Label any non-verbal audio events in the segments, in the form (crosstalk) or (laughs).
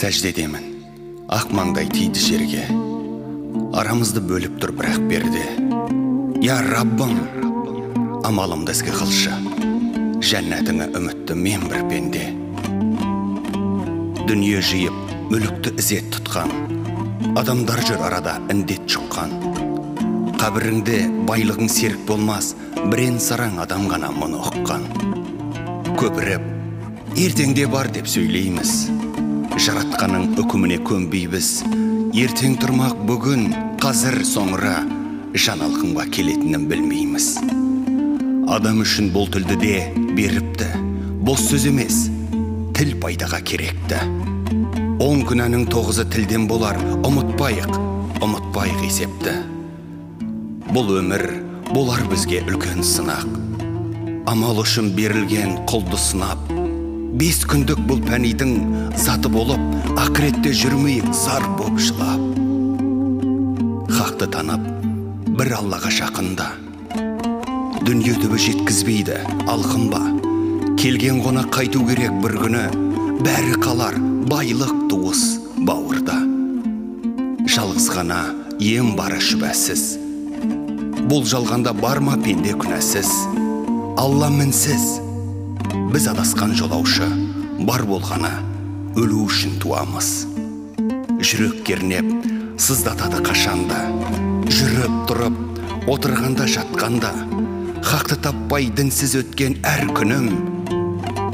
сәждедемін ақ маңдай тиді жерге. Арамызды бөліп тұр бірақ берде я раббым амалымды ізгі қылшы. Жәннатыңа үмітті мен бір пенде. Дүние жиып мүлікті ізет тұтқан. Адамдар жүр арада індет жұққан қабіріңде байлығың серік болмас бірен сараң адам ғана мұны ұққан көпіріп ертеңде бар деп сөйлейміз. Жаратқанның үкіміне көнбейбіз. Ертең тұрмақ бүгін қазір соңыра. Жаналқынға келетінін білмейміз. Адам үшін бұл тілді де беріпті. Бос сөз емес тіл пайдаға керекті. Он күнәнің тоғызы тілден болар ұмытпайық ұмытпайық есепті. Бұл өмір болар бізге үлкен сынақ. Амал үшін берілген құлды сынап бес күндік бұл пәнидің заты болып ақыретте жүрмейік зар боп жылап. Хақты танып бір аллаға жақында. Дүние түбі жеткізбейді алқынба келген қона қайту керек бір күні бәрі қалар байлық туыс бауырда. Жалғыз ғана ем бары шүбәсіз. Бұл жалғанда бар ма пенде күнәсіз? Алла мінсіз. Біз адасқан жолаушы бар болғаны өлу үшін туамыз. Жүрек кернеп сыздатады қашанда. Жүріп тұрып отырғанда жатқанда хақты таппай дінсіз өткен әр күнім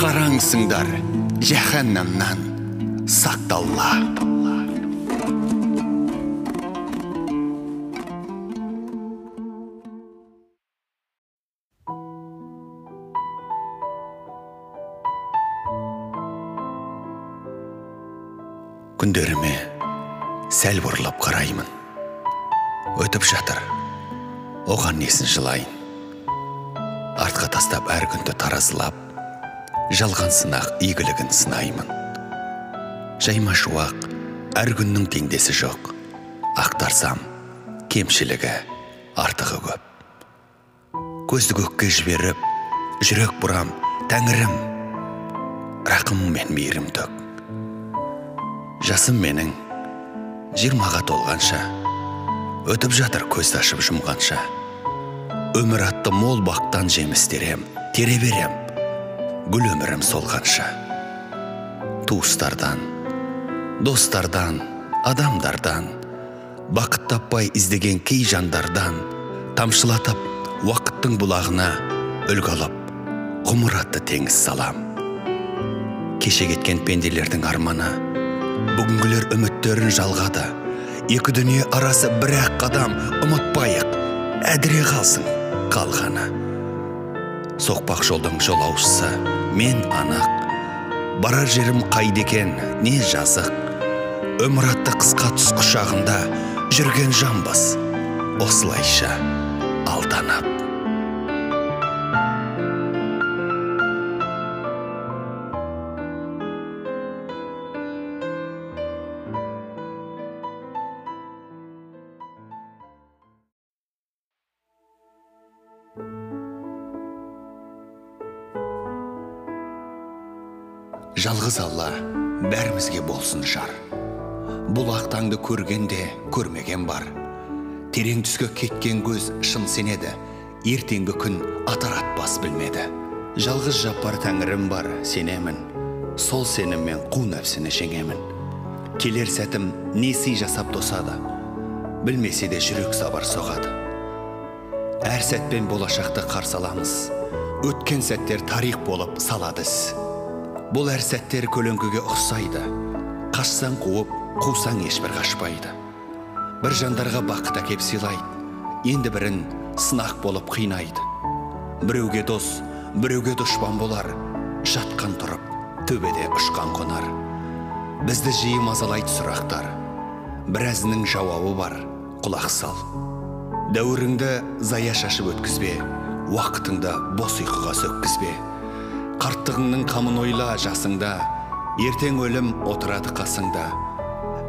қараңсыңдар жаһаннамнан сақталла. Күндеріме сәл бұрылып қараймын өтіп жатыр. Оған несін жылайын? Артқа тастап әр күнді таразылап жалған сынақ игілігін сынаймын. Жайма шуақ әр күннің теңдесі жоқ. Ақтарсам кемшілігі артығы көп. Көзді көкке жіберіп жүрек бұрам тәңірім. Рақым мен мейірім төк жасым менің жиырмаға толғанша өтіп жатыр көзді ашып жұмғанша. Өмір атты мол бақтан жеміс терем тере берем гүл өмірім солғанша. Туыстардан достардан адамдардан бақыт таппай іздеген кей жандардан тамшылатып уақыттың бұлағына үлгі алып ғұмыр атты теңіз салам. Кеше кеткен пенделердің арманы бүгінгілер үміттерін жалғады. Екі дүние арасы бір ақ қадам ұмытпайық. Әдіре қалсын қалғаны. Соқпақ жолдың жолаушысы мен анық. Барар жерім қайда екен не жазық. Өмір атты қысқа түс құшағында жүрген жанбыз осылайша алданып. Жалғыз алла бәрімізге болсын жар бұл ақтаңды көргенде көрмеген бар. Терең түске кеткен көз шын сенеді ертеңгі күн атар атпас білмеді. Жалғыз жаппар тәңірім бар сенемін. Сол сеніммен қу нәпсіні жеңемін келер сәтім не сый жасап тосады білмесе де жүрек сабыр соғады. Әр сәтпен болашақты қарсы аламыз. Өткен сәттер тарих болып салады бұл әр сәттер көлеңкеге ұқсайды. Қашсаң қуып қусаң ешбір қашпайды. Бір жандарға бақыт әкеп сыйлайды. Енді бірін сынақ болып қинайды. Біреуге дос біреуге дұшпан болар. Жатқан тұрып төбеде ұшқан қонар. Бізді жиі мазалайды сұрақтар. Біразының жауабы бар құлақ сал. Дәуіріңді зая шашып өткізбе уақытыңды бос ұйқыға сөккізбе. Қарттығыңның қамын ойла жасыңда. Ертең өлім отырады қасыңда.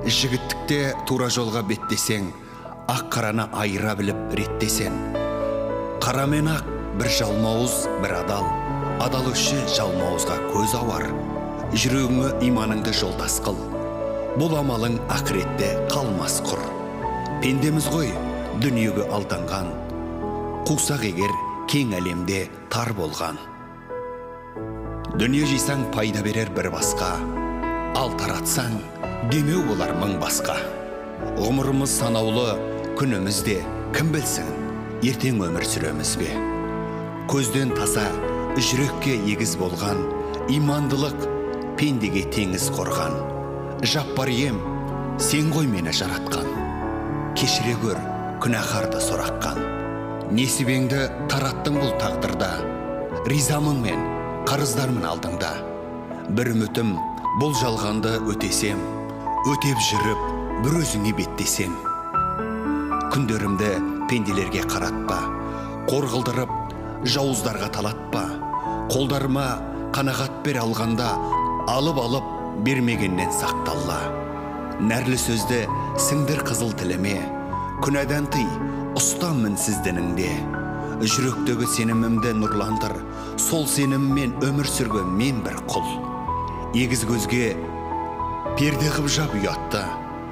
Жігіттікте тура жолға беттесең ақ қараны айыра біліп реттесең. Қара мен ақ бір жалмауыз бір адал. Адал үші жалмауызға көз ауар. Жүрегіңе иманыңды жолдас қыл. Бұл амалың ақыретте қалмас құр. Пендеміз ғой дүниеге алданған. Қусақ егер кең әлемде тар болған. Дүние жисаң пайда берер бір басқа. Ал таратсаң демеу болар мың басқа. Ғұмырымыз санаулы күнімізде кім білсін ертең өмір сүреміз бе? Көзден таса жүрекке егіз болған имандылық пендеге теңіз қорған. Жаппар ем сен ғой мені жаратқан. Кешіре көр күнәһарды сұраққан несібеңді тараттың бұл тағдырда. Ризамын мен қарыздармын алдыңда бір үмітім бұл жалғанды өтесем өтеп жүріп бір өзіңе беттесем. Күндерімді пенделерге қаратпа қор қылдырып жауыздарға талатпа. Қолдарыма қанағат бер алғанда алып алып бермегеннен сақталла. Нәрлі сөзді сіңдір қызыл тіліме күнәдан тый ұста мінсіз дініңде жүректегі сенімімді нұрландыр сол сеніммен өмір сүрген мен бір құл. Егіз көзге перде қып жап ұятты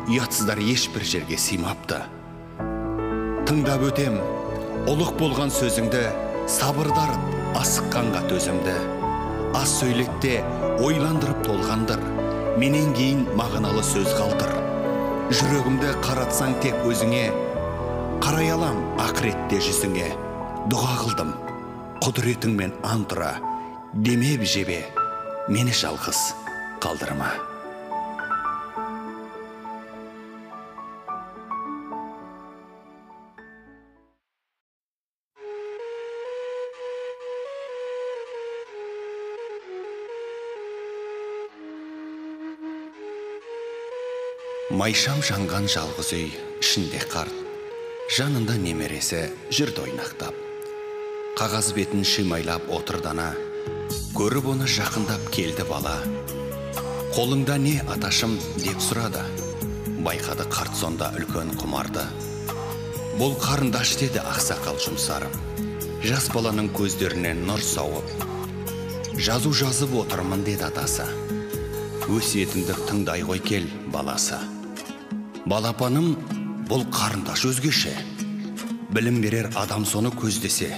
ұятсыздар ешбір жерге сыймапты. Тыңдап өтем ұлық болған сөзіңді сабырдар асыққанға төзімді. Аз сөйлетте ойландырып толғандыр менен кейін мағыналы сөз қалдыр. Жүрегімді қаратсаң тек өзіңе қарай алам ақыретте жүзіңе. Дұға қылдым. Құдіретіңмен антыра демеп жебе мені жалғыз қалдырма. Майшам жанған жалғыз үй ішінде қарт жанында немересі жүрді ойнақтап. Қағаз бетін шимайлап отыр дана көріп оны жақындап келді бала. Қолыңда не аташым деп сұрады. Байқады қарт сонда үлкен құмарды. Бұл қарындаш деді ақсақал жұмсарып. Жас баланың көздерінен нұр сауып. Жазу жазып отырмын деді атасы. Өсиетіңді тыңдай ғой кел баласы. Балапаным бұл қарындаш өзгеше. Білім берер адам соны көздесе.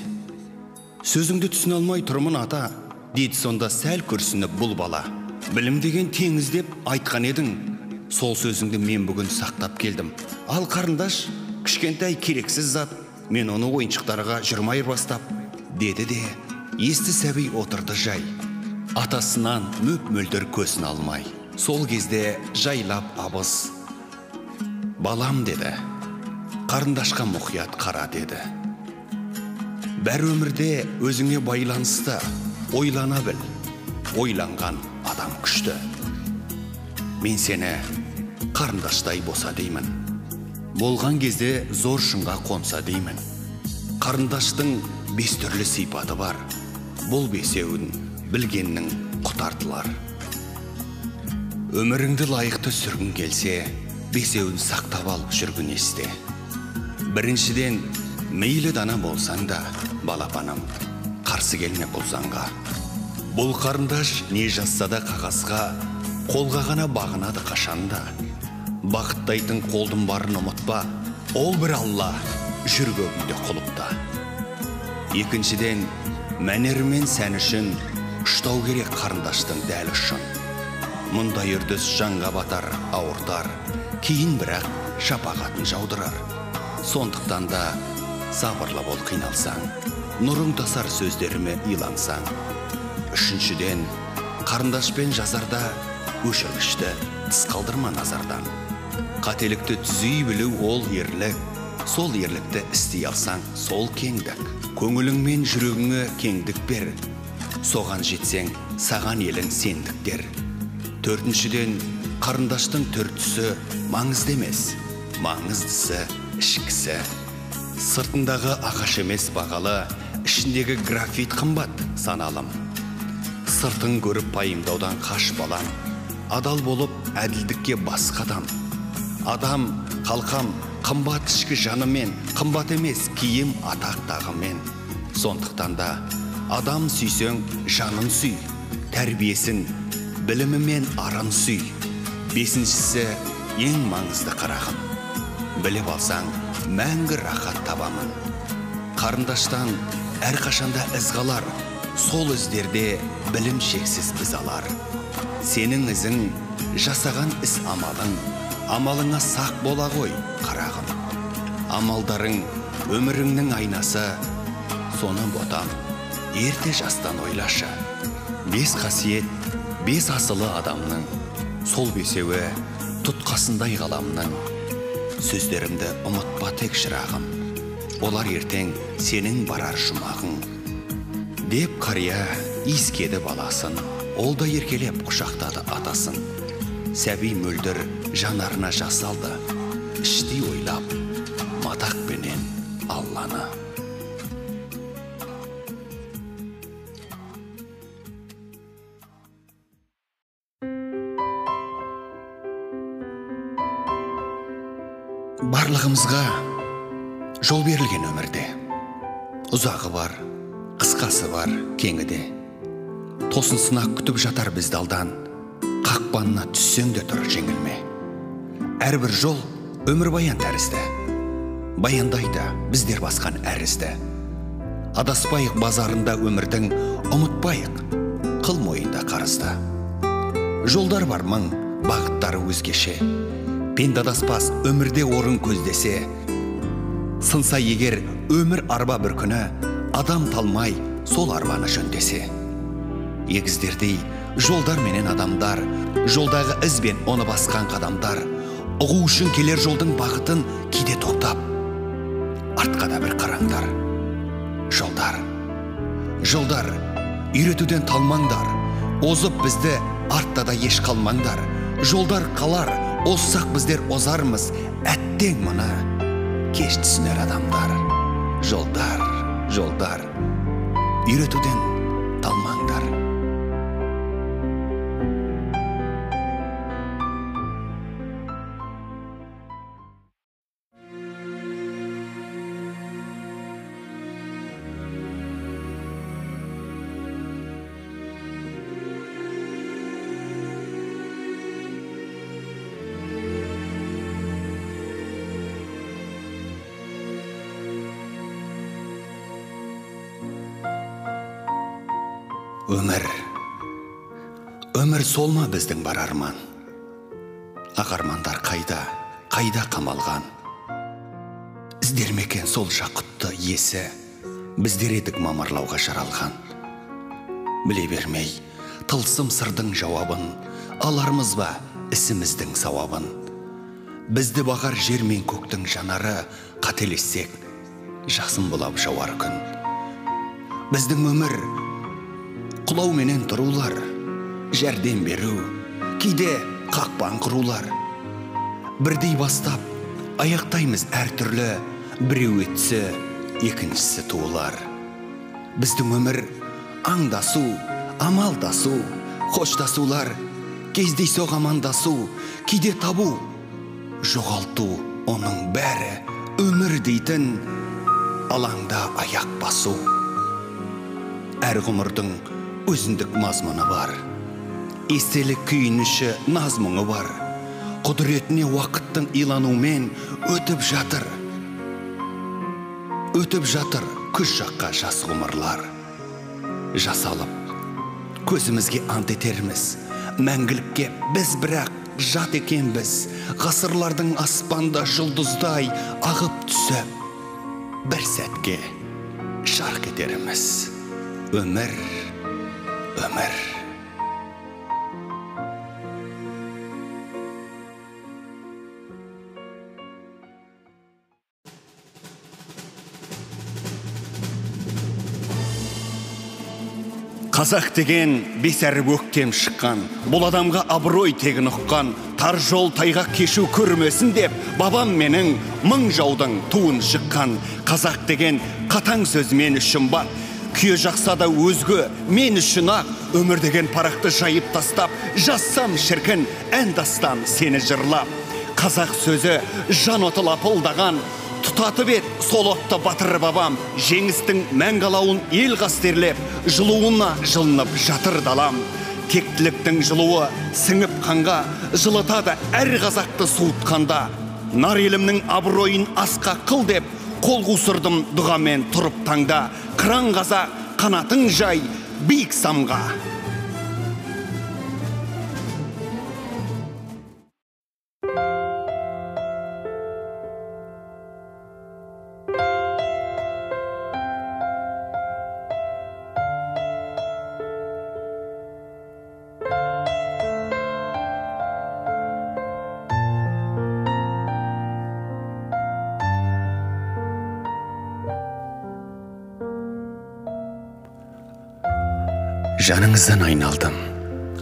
Сөзіңді түсіне алмай тұрмын ата дейді сонда сәл күрсініп бұл бала білім деген теңіз деп айтқан едің сол сөзіңді мен бүгін сақтап келдім ал қарындаш кішкентай керексіз зат мен оны ойыншықтарға жүрмай бастап деді де есті сәби отырды жай атасынан мөп мөлдір көзін алмай сол кезде жайлап абыз балам деді қарындашқа мұқият қара деді бәр өмірде өзіңе байланысты ойлана біл. Ойланған адам күшті. Мен сені қарындаштай боса деймін. Болған кезде зор шыңға қонса деймін. Қарындаштың бес түрлі сипаты бар. Бұл бесеуін білгеннің құтартылар. Өміріңді лайықты сүргін келсе бесеуін сақтап алып жүргін есте. Біріншіден мейлі дана болсаң да балапаным қарсы келме бұл заңға бұл қарындаш не жазса да қағазға қолға ғана бағынады қашанда бақыттайтын қолдың барын ұмытпа ол бір алла жүр көгіңде құлыпта екіншіден мәнері мен сәні үшін ұштау керек қарындаштың дәл ұшын мұндай үрдіс жанға батар ауыртар кейін бірақ шапағатын жаудырар сондықтан да сабырлы бол қиналсаң нұрың тасар сөздеріме илансаң. Үшіншіден қарындашпен жазарда өшіргішті тыс қалдырма назардан. Қателікті түзей білу ол ерлік сол ерлікті істей алсаң сол кеңдік. Көңілің мен жүрегіңе кеңдік бер. Соған жетсең саған елің сендіктер төртіншіден қарындаштың түр түсі маңызды емес. Маңыздысы ішкісі. Сыртындағы ағаш емес бағалы ішіндегі графит қымбат саналым. Сыртын көріп пайымдаудан қаш балам адал болып әділдікке бас қадам адам қалқам қымбат ішкі жанымен қымбат емес киім атақ тағымен сондықтан да адам сүйсең жанын сүй тәрбиесін білімі мен арын сүй. Бесіншісі ең маңызды қарағым. Біліп алсаң мәңгі рахат табамын. Қарындаштан әрқашанда із қалар сол іздерде білім шексіз біз алар. Сенің ізің жасаған іс амалың амалыңа сақ бола ғой қарағым. Амалдарың өміріңнің айнасы соны ботам ерте жастан ойлашы. Бес қасиет бес асылы адамның сол бесеуі тұтқасындай ғаламның сөздерімді ұмытпа тек шырағым олар ертең сенің барар жұмағың деп қария иіскеді баласын ол да еркелеп құшақтады атасын сәби мөлдір жанарына жас алды іштей ойлап барлығымызға жол берілген өмірде. Ұзағы бар қысқасы бар кеңі де тосын сынақ күтіп жатар бізді алдан қақпанына түссең де тұр жеңілме. Әрбір жол өмірбаян тәрізді. Баяндайды біздер басқан әр ізді адаспайық базарында өмірдің ұмытпайық қыл мойында қарызды. Жолдар бар мың бағыттары өзгеше. Пенде адаспас өмірде орын көздесе сынса егер өмір арба бір күні адам талмай сол арбаны жөндесе. Егіздердей жолдар менен адамдар жолдағы із бен оны басқан қадамдар ұғу үшін келер жолдың бағытын кейде тоқтап артқа да бір қараңдар. Жолдар жолдар үйретуден талмаңдар озып бізді артта да еш қалмаңдар. Жолдар қалар озсақ біздер озармыз әттең мұны кеш түсінер адамдар. Жолдар жолдар. Үйретуден талмаңдар. Өмір өмір сол ма біздің бар арман ақ армандар қайда қайда қамалған іздер ме екен сол жақұтты иесі біздер едік мамырлауға жаралған біле бермей тылсым сырдың жауабын алармыз ба ісіміздің сауабын бізді бағар жер мен көктің жанары қателессек жасын бұлап жауар күн біздің өмір құлау менен тұрулар жәрдем беру кейде қақпан құрулар бірдей бастап аяқтаймыз әртүрлі біреу етсе екіншісі туылар біздің өмір аңдасу амалдасу қоштасулар кездейсоқ амандасу кейде табу жоғалту оның бәрі өмір дейтін алаңда аяқ басу әр ғұмырдың өзіндік мазмұны бар естелік күйініші наз мұңы бар құдіретіне уақыттың иланумен өтіп жатыр өтіп жатыр күз жаққа жас ғұмырлар жасалып көзімізге ант етерміз мәңгілікке біз бірақ жат екенбіз ғасырлардың аспанда жұлдыздай ағып түсіп бір сәтке жарқ етерміз өмір өмір қазақ деген бесәрі өктем шыққан бұл адамға абырой тегін ұққан тар жол тайғақ кешу көрмесін деп бабам менің мың жаудың туын шыққан қазақ деген қатаң сөз мен үшін бар күйе жақса да өзге мен үшін ақ өмір деген парақты жайып тастап жазсам шіркін ән дастан сені жырлап. Қазақ сөзі жан оты лапылдаған тұтатып ед сол отты батыр бабам. Жеңістің мәңгі алауын ел қастерлеп жылуына жылынып жатыр далам. Тектіліктің жылуы сіңіп қанға жылытады әр қазақты суытқанда. Нар елімнің абыройын асқа қыл деп қол қусырдым дұғамен тұрып таңда. Қыран қазақ қанатың жай биік самға. Жаныңыздан айналдым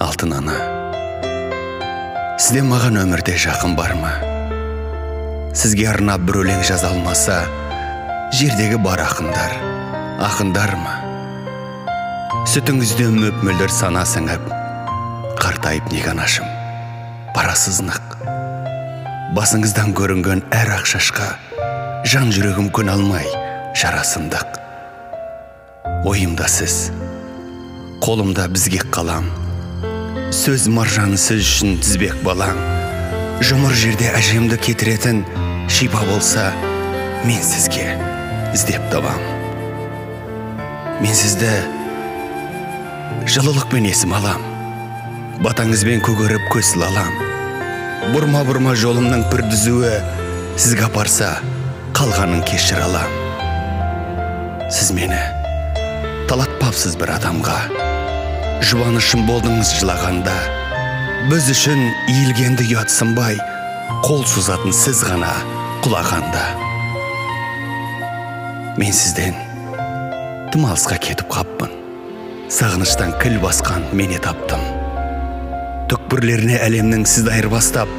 алтын ана. Сізде маған өмірде жақын бар ма сізге арнап бір өлең жаза алмаса жердегі бар ақындар ақындар ма? Сүтіңізде мөп мөлдір сана сіңіп қартайып неге анашым парасыздық басыңыздан көрінген әр ақ шашқа жан жүрегім көне алмай жарасымдық ойымда сіз қолымда бізге қалам. Сөз маржаны сіз үшін тізбек балаң жұмыр жерде әжемді кетіретін шипа болса мен сізге іздеп табам. Мен сізді жылылықпен есім алам. Батаңызбен көгеріп көз алам бұрма бұрма жолымның пір дүзуі сізге апарса қалғанын кешір алам. Сіз мені талатпапсыз бір адамға. Жұбанышым болдыңыз жылағанда. Біз үшін иілгенді ұятсынбай қол созатын сіз ғана құлағанда. Мен сізден тым алысқа кетіп қаппын. Сағыныштан кіл басқан мене таптым. Түкпірлеріне әлемнің сізді айырбастап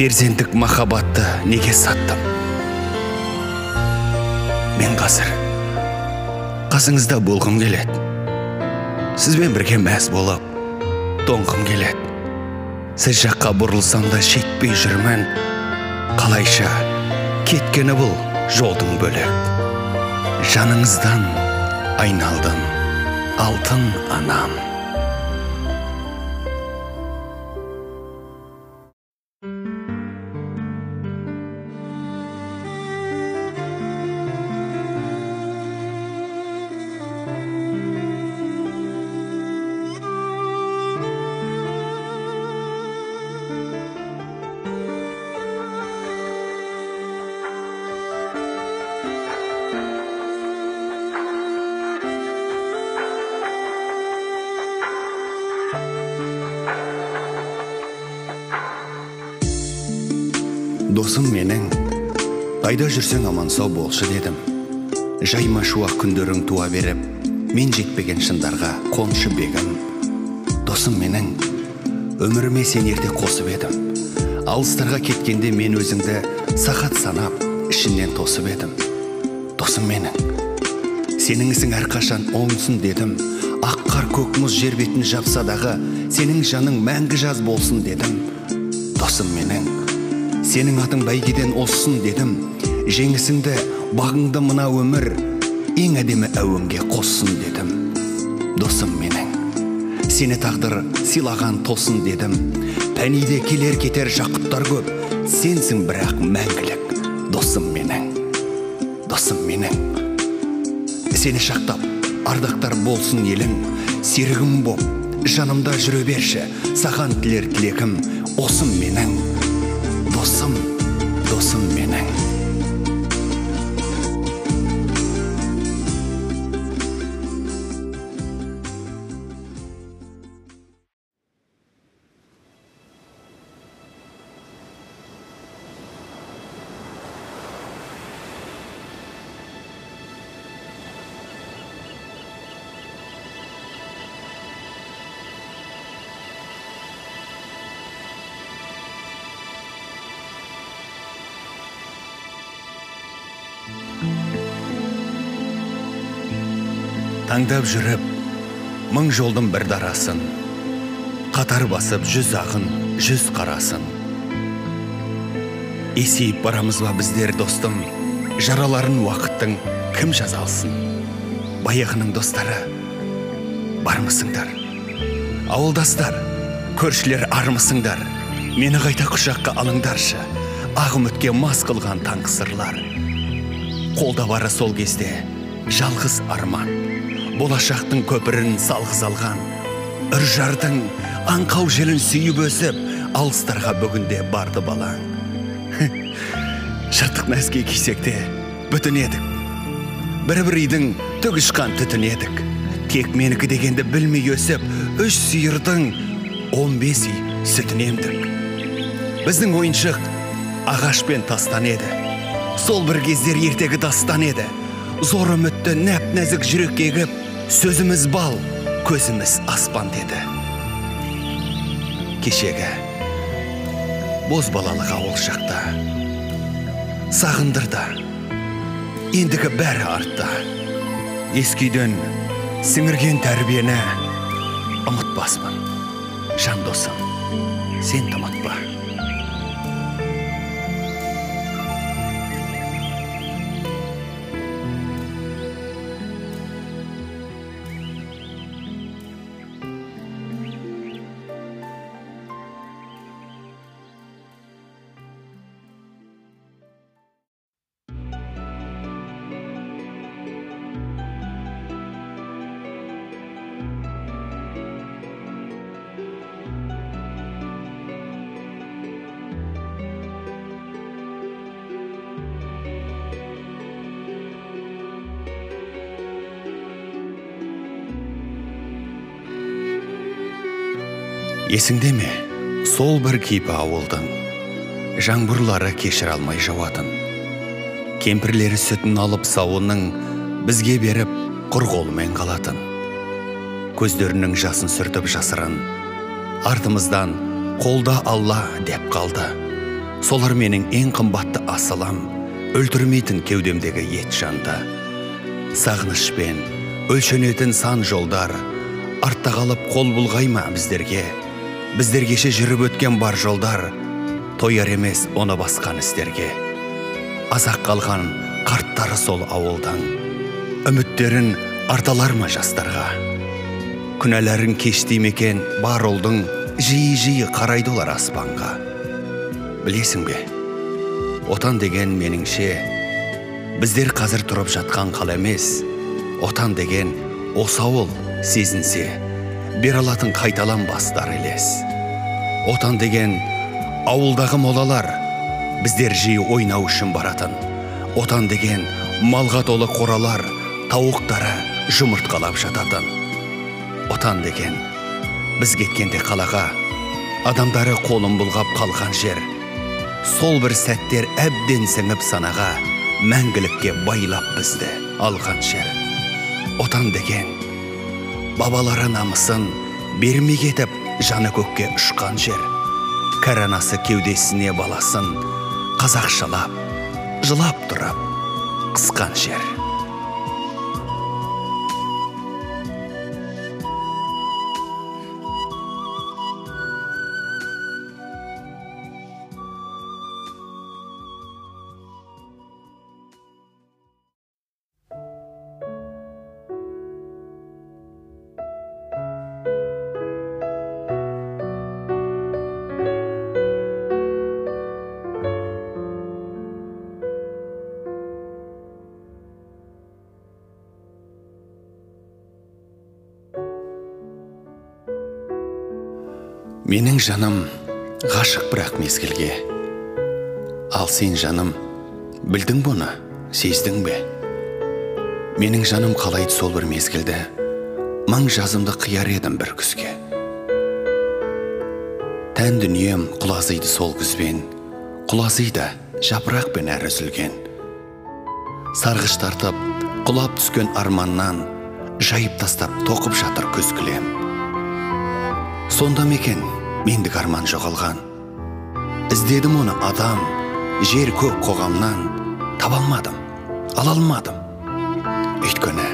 перзенттік махаббатты неге саттым? Мен қазір қасыңызда болғым келеді. Сізбен бірге мәз болып тоңқым келеді. Сіз жаққа бұрылсам да шетпей жүрмін. Қалайша кеткені бұл жолдың бөлек. Жаныңыздан айналдым алтын анам. Қайда жүрсең аман сау болшы дедім. Жайма шуақ күндерің туа беріп мен жетпеген шындарға қоншы бегім. Досым менің өміріме сен ерте қосып едім. Алыстарға кеткенде мен өзіңді сағат санап ішінен тосып едім. Досым менің сенің ісің әрқашан оңсын дедім. Ақ қар көк мұз жер бетін жапса дағы сенің жаның мәңгі жаз болсын дедім. Досым менің сенің атың бәйгеден озсын дедім. Жеңісіңді бағыңды мына өмір ең әдемі әуенге қоссын дедім. Досым менің сені тағдыр сыйлаған тосын дедім. Пәниде келер кетер жақұттар көп сенсің бірақ мәңгілік. Досым менің досым менің. Сені шақтап ардақтар болсын елің серігім боп жанымда жүре берші саған тілер тілегім осым менің. Досым досым менің таңдап жүріп мың жолдың бір дарасын қатар басып жүз ақын жүз қарасын. Есейіп барамыз ба біздер достым? Жараларын уақыттың кім жаза алсын баяғының достары бармысыңдар? Ауылдастар көршілер армысыңдар? Мені қайта құшаққа алыңдаршы. Ақ үмітке мас қылған таңғы сырлар қолда бары сол кезде жалғыз арман. Болашақтың көпірін салғыз алған. Үржардың аңқау желін сүйіп өсіп алыстарға бүгінде барды балаң. (laughs) Жыртық нәски кисек те бүтін едік. Бір бір үйдің түк ұшқан түтін едік. Тек менікі дегенді білмей өсіп үш сиырдың он бес үй сүтін емдік. Біздің ойыншық ағаш пен тастан еді. Сол бір кездер ертегі дастан еді. Зор үмітті нәп нәзік жүрек егіп сөзіміз бал көзіміз аспан деді кешегі бозбалалық ауыл шақта сағындырды ендігі бәрі артта ескі үйден сіңірген тәрбиені ұмытпаспын жан досым сен ұмытпа есіңде ме? Сол бір кейпі ауылдың. Жаңбырлары кешіре алмай жауатын. Кемпірлері сүтін алып сауынның бізге беріп құр қолымен қалатын. Көздерінің жасын сүртіп жасырын. Артымыздан қолда алла деп қалды. Солар менің ең қымбатты асылым өлтірмейтін кеудемдегі ет жанды. Сағынышпен өлшенетін сан жолдар артта қалып қол бұлғай ма біздерге? Біздер кеше жүріп өткен бар жолдар тояр емес оны басқан істерге азақ қалған қарттары сол ауылдан үміттерін арталар ма жастарға күнәләрін кешті екен бар ұлдың жиі жиі қарайды олар аспанға білесің бе отан деген меніңше біздер қазір тұрып жатқан қала емес отан деген осы ауыл сезінсе бере алатын қайталанбастар елес отан деген ауылдағы молалар біздер жиі ойнау үшін баратын. Отан деген малға толы қоралар тауықтары жұмыртқалап жататын. Отан деген біз кеткенде қалаға адамдары қолын бұлғап қалған жер сол бір сәттер әбден сіңіп санаға мәңгілікке байлап бізді алған жер. Отан деген бабалары намысын бермей кетіп жаны көкке ұшқан жер кәрі кеудесіне баласын қазақшалап жылап тұрып қысқан жер менің жаным ғашық бірақ мезгілге. Ал сен жаным білдің бұны сездің бе? Менің жаным қалайды сол бір мезгілді мың жазымды қияр едім бір күзге. Тән дүнием құлазиды сол күзбен құлазиды жапырақпен әр үзілген. Сарғыш тартып құлап түскен арманнан жайып тастап тоқып жатыр күз кілем. Сонда мекен мендік арман жоғалған. Іздедім оны адам жер көк қоғамнан. Таба алмадым ала алмадым. Өйткені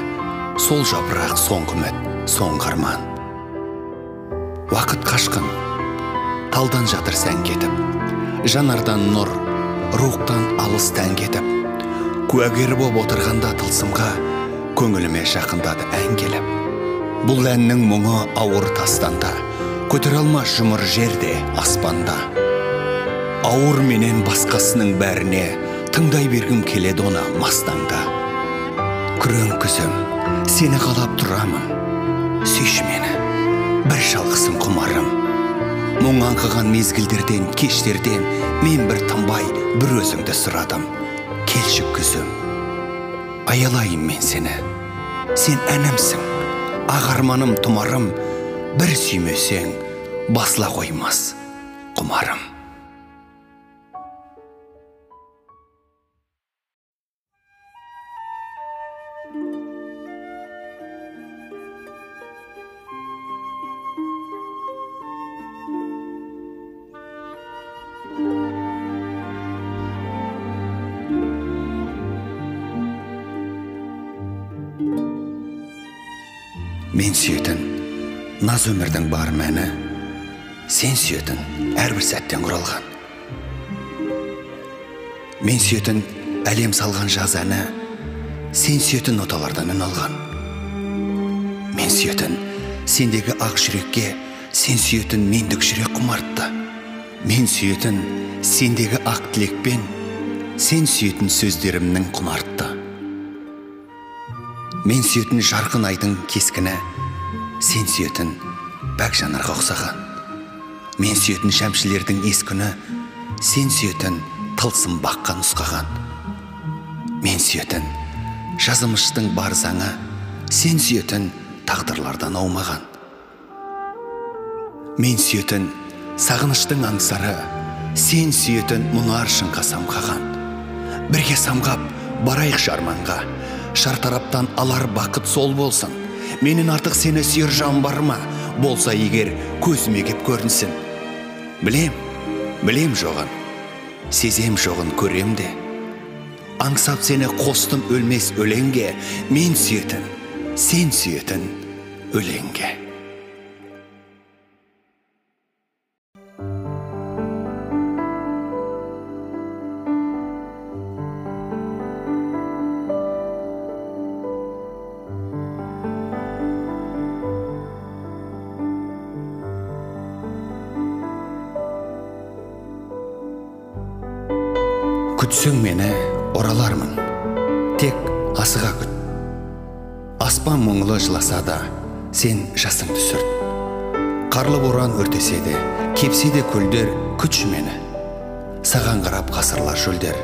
сол жапырақ соңғы үміт соңғы арман. Уақыт қашқын. Талдан жатыр сән кетіп. Жанардан нұр рухтан алыс тән кетіп. Куәгер боп отырғанда тылсымға көңіліме жақындады ән келіп. Бұл әннің мұңы ауыр тастанда. Көтере алмас жұмыр жерде аспанда. Ауыр менен басқасының бәріне тыңдай бергім келеді оны мастаңда күрең күзім сені қалап тұрамын. Сүйші мені бір шалғысың құмарым. Мұң аңқыған мезгілдерден кештерден мен бір тынбай бір өзіңді сұрадым. Келші күзім аялайын мен сені. Сен әнімсің ақ арманым тұмарым. Бір сүймесең басыла қоймас құмарым мен сүйетін наз өмірдің бар мәні сен сүйетін әрбір сәттен құралған. Мен сүйетін әлем салған жаз әні сен сүйетін ноталардан үн алған. Мен сүйетін сендегі ақ жүрекке сен сүйетін мендік жүрек құмартты. Мен сүйетін сендегі ақ тілекпен сен сүйетін сөздерімнің құнартты мен сүйетін жарқын айдың кескіні сен сүйетін бәк жанарға ұқсаған. Мен сүйетін шәмшілердің ес күні сен сүйетін тылсым баққа нұсқаған. Мен сүйетін жазымыштың бар заңы сен сүйетін тағдырлардан аумаған. Мен сүйетін сағыныштың аңсары сен сүйетін мұнар шыңға самғаған бірге самғап барайық жарманға шартараптан алар бақыт сол болсын. Менен артық сені сүйер жан бар ма? Болса егер көзіме кеп көрінсін. Білем білем жоғын. Сезем жоғын көрем де. Аңсап сені қостым өлмес өлеңге мен сүйетін сен сүйетін өлеңге. Күтсең мені оралармын тек асыға күт аспан мұңлы жыласа да сен жасың түсірт қарлы боран өртесе де кепсе де көлдер күтші мені саған қарап ғасырлар шөлдер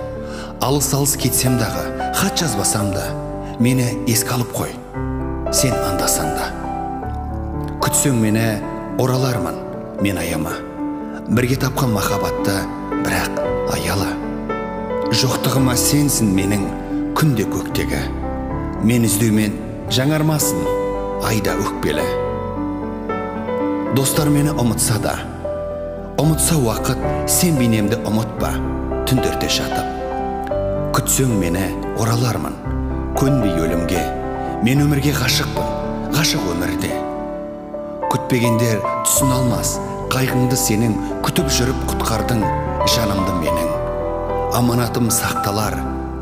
алыс алыс кетсем дағы хат жазбасам да мені еске алып қой сен андасан да күтсең мені оралармын мен аяма бірге тапқан махаббатты бірақ аяла жоқтығыма сенсің менің күнде көктегі. Мен іздеумен жаңармасын айда өкпелі. Достар мені ұмытса да ұмытса уақыт сен бейнемді ұмытпа түндерде жатып. Күтсең мені оралармын көнбей өлімге. Мен өмірге ғашықпын ғашық өмірде. Күтпегендер түсін алмас қайғыңды сенің күтіп жүріп құтқардың жанымды менің. Аманатым сақталар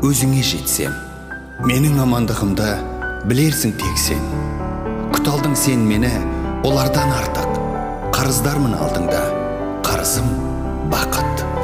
өзіңе жетсем. Менің амандығымды білерсің тек сен. Күт алдың сен мені олардан артық. Қарыздармын алдыңда. Қарызым бақыт.